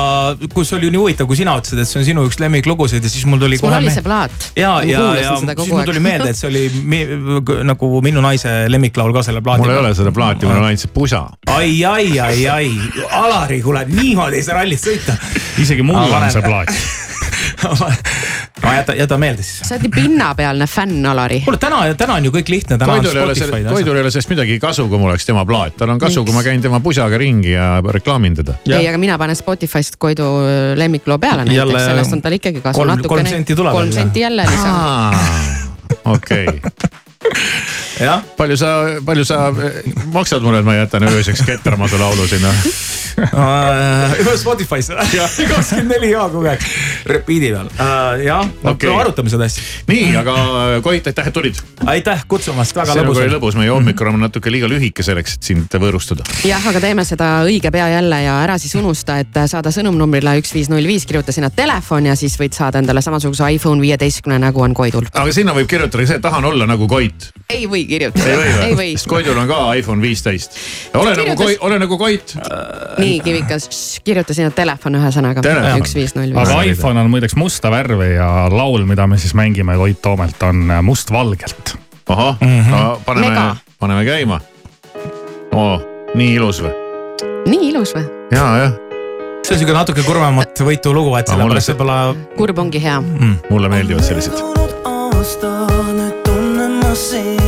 kus oli nii huvitav, kui sina ütlesid, et see on sinu üks lemmiklugusid ja siis mul tuli sul oli see plaat. ja, ja, ja siis mul tuli meelde, et see oli mi, nagu minu naise lemmiklaul ka selle plaadi mul ei ole seda plaati, mul on ainult see pusa. ai, ai, ai, ai, Alari, kuule niimoodi ei saa rallit sõita. isegi mul on see plaat. no jäta, jäta meelde siis. sa oled nii pinnapealne fänn, Alari. kuule täna, täna on ju kõik lihtne, Koidul ei ole sellest. Koidul ei ole sellest midagi kasu, kui mul oleks tema plaat, tal on kasu, kui ma käin tema pusaga ringi ja reklaamin teda. ei, aga mina panen Spotify'st Koidu lemmikloo peale näiteks Jälle, sellest on tal ikkagi kasu kolm- natukene. kolm senti tuleb kolm senti jälle lisa. okei. palju sa, palju sa maksad mulle, et ma jätan ööseks ketramatu laulu sinna? Spotify's kakskümmend neli ja kogu aeg repeat'i peal uh,. jah, no Okei. okay. arutame seda asja. nii, aga Koit, aitäh, et tulid. aitäh kutsumast, väga lõbus oli oli. lõbus, meie hommik on natuke liiga lühike selleks, et sind võõrustada. jah, aga teeme seda õige pea jälle ja ära siis unusta, et saada sõnum numbrile üks viis null viis, kirjuta sinna telefon ja siis võid saada endale samasuguse iPhone viieteistkümne nagu on Koidul. aga sinna võib kirjutada ka see, et tahan olla nagu Koit. Ei või kirjutada, ei või sest Koidul on ka iPhone viisteist. ole nagu Koit, ole nagu Koit. nii Kivikas, kirjuta sinna telefon ühesõnaga, Telefon. üks viis null aga viis. iPhone on muideks musta värvi ja laul, mida me siis mängime Koit Toomelt, on mustvalgelt. ahah mm, -hmm. paneme Mega., paneme käima oh,. nii ilus või? nii ilus või? ja, jah. see on siuke natuke kurvemat võitu lugu, et Aga sellepärast võib-olla kurb ongi hea mm,. mulle meeldivad sellised. aasta,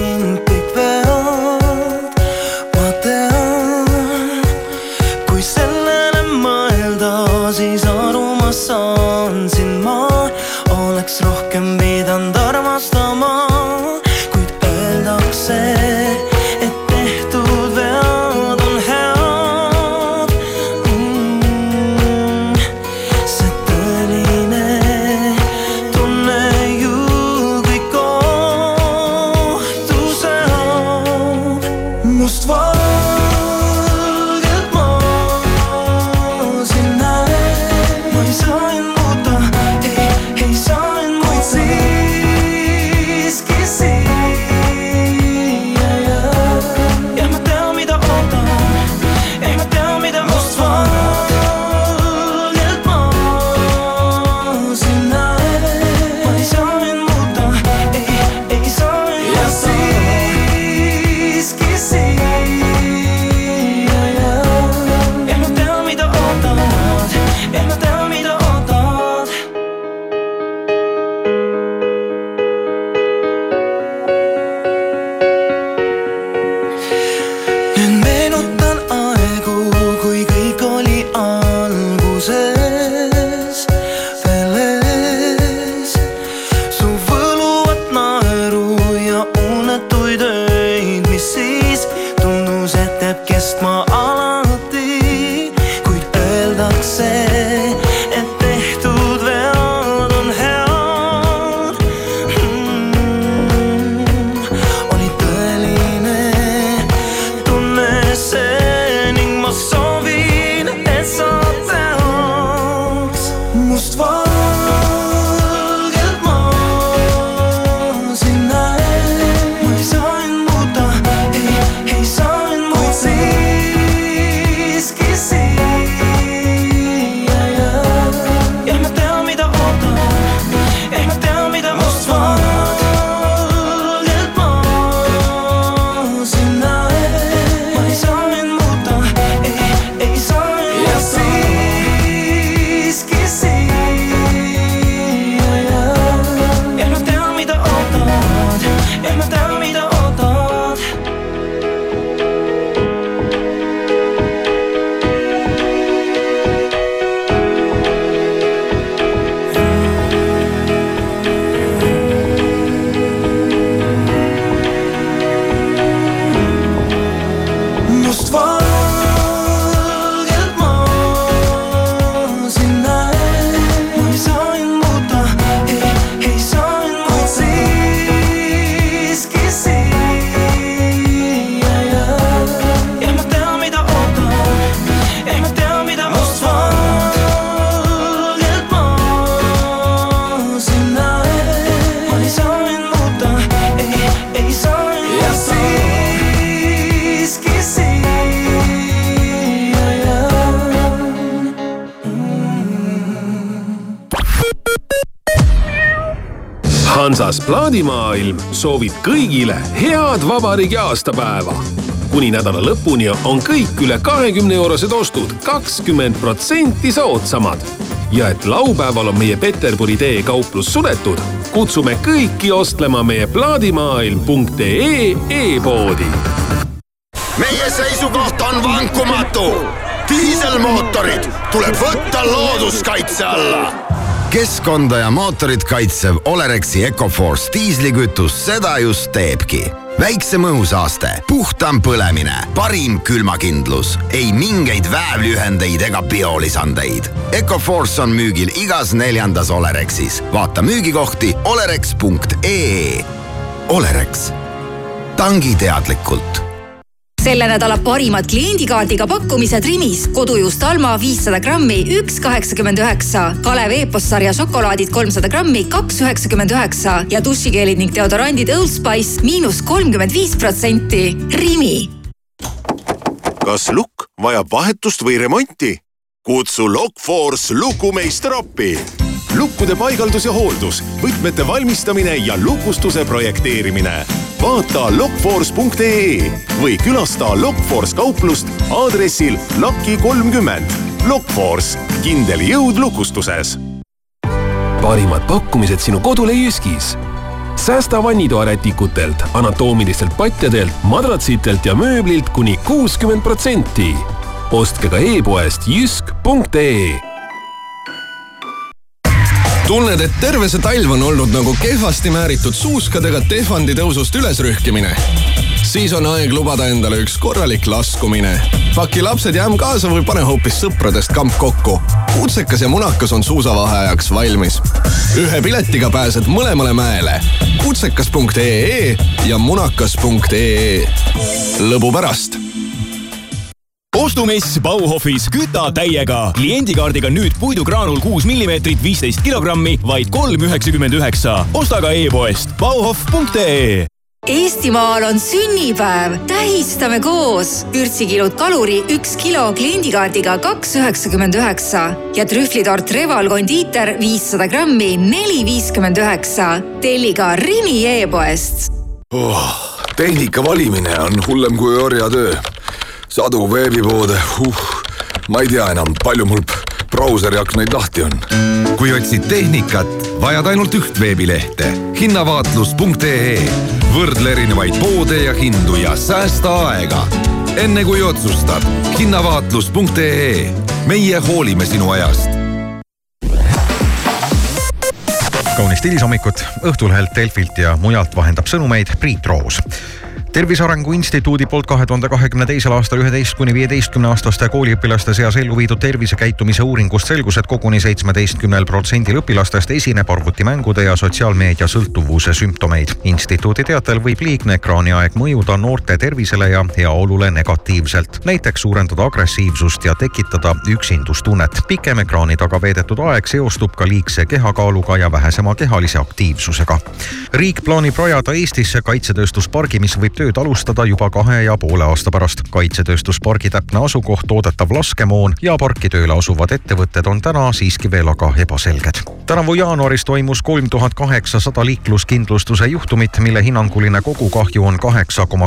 Hansas plaadimaailm soovib kõigile head vabariigi aastapäeva. kuni nädala lõpuni on kõik üle kahekümne eurosed ostud kakskümmend protsenti soodsamad. ja et laupäeval on meie Peterburi tee kauplus suletud, kutsume kõiki ostlema meie plaadimaailm.ee e-poodi meie seisukoht on vankumatu. diiselmootorid tuleb võtta looduskaitse alla. Keskkonda ja mootorit kaitsev Olerexi Ecoforce diislikütus seda just teebki väiksem õhusaaste, puhtam põlemine, parim külmakindlus, ei mingeid väävlühendeid ega biolisandeid. Ecoforce on müügil igas neljandas Olerexis. vaata müügikohti olerex.ee. Olerex, tangi teadlikult selle nädala parimad kliendikaardiga pakkumised Rimis. kodujuust Alma viissada grammi, üks kaheksakümmend üheksa. Kalev Eepos sarja šokolaadid kolmsada grammi, kaks üheksakümmend üheksa ja dušikeelid ning deodorandid Old Spice miinus kolmkümmend viis protsenti. Rimi. kas lukk vajab vahetust või remonti? kutsu Lockforce lukumeister appi. Lukkude paigaldus ja hooldus, võtmete valmistamine ja lukustuse projekteerimine. vaata lockforce.ee või külasta Lockforce kauplust aadressil Laki kolmkümmend. Lockforce, kindel jõud lukustuses parimad pakkumised sinu kodule Jyskis. säästa vannitoarätikutelt, anatoomilistelt patjadelt, madratsitelt ja mööblilt kuni kuuskümmend protsenti. ostke ka e-poest jysk.ee tunned, et terve see talv on olnud nagu kehvasti määritud suuskadega Tehvandi tõusust ülesrühkimine? siis on aeg lubada endale üks korralik laskumine. paki lapsed ja ämm kaasa või pane hoopis sõpradest kamp kokku. kutsekas ja munakas on suusavaheajaks valmis. ühe piletiga pääsed mõlemale mäele. kutsekas.ee ja munakas.ee. lõbu pärast ostumess Bauhofis küta täiega. kliendikaardiga nüüd puidugraanul kuus millimeetrit, viisteist kilogrammi, vaid kolm üheksakümmend üheksa. osta ka e-poest bauhof.ee Eestimaal on sünnipäev, tähistame koos. vürtsikilud Kaluri üks kilo kliendikaardiga kaks üheksakümmend üheksa ja trühvlitort Reval kondiiter viissada grammi, neli viiskümmend üheksa. telli ka Rimi e-poest. oh, tehnika valimine on hullem kui orjatöö. Sadu veebipoode, uh, ma ei tea enam, palju mul brauseri aknaid lahti on. kui otsid tehnikat, vajad ainult üht veebilehte hinnavaatlus.ee. võrdle erinevaid poode ja hindu ja säästa aega. enne kui otsustad, hinnavaatlus.ee. meie hoolime sinu ajast kaunist hilisommikut Õhtulehelt, Delfilt ja mujalt vahendab sõnumeid Priit Roos tervise Arengu Instituudi poolt kahe tuhande kahekümne teisel aastal üheteist kuni viieteistkümne aastaste kooliõpilaste seas ellu viidud tervisekäitumise uuringust selgus, et koguni seitsmeteistkümnel protsendil õpilastest esineb arvutimängude ja sotsiaalmeedia sõltuvuse sümptomeid. instituudi teatel võib liigne ekraaniaeg mõjuda noorte tervisele ja heaolule negatiivselt, näiteks suurendada agressiivsust ja tekitada üksindustunnet. pikem ekraani taga veedetud aeg seostub ka liigse kehakaaluga ja vähesema kehalise aktiivsusega. riik plaanib rajada Eestisse kaitsetööstuspargi, mis võib tööd alustada juba kahe ja poole aasta pärast. kaitsetööstuspargi täpne asukoht, toodetav laskemoon ja parki tööle asuvad ettevõtted on täna siiski veel aga ebaselged. tänavu jaanuaris toimus kolm tuhat kaheksasada liikluskindlustuse juhtumit, mille hinnanguline kogukahju on kaheksa koma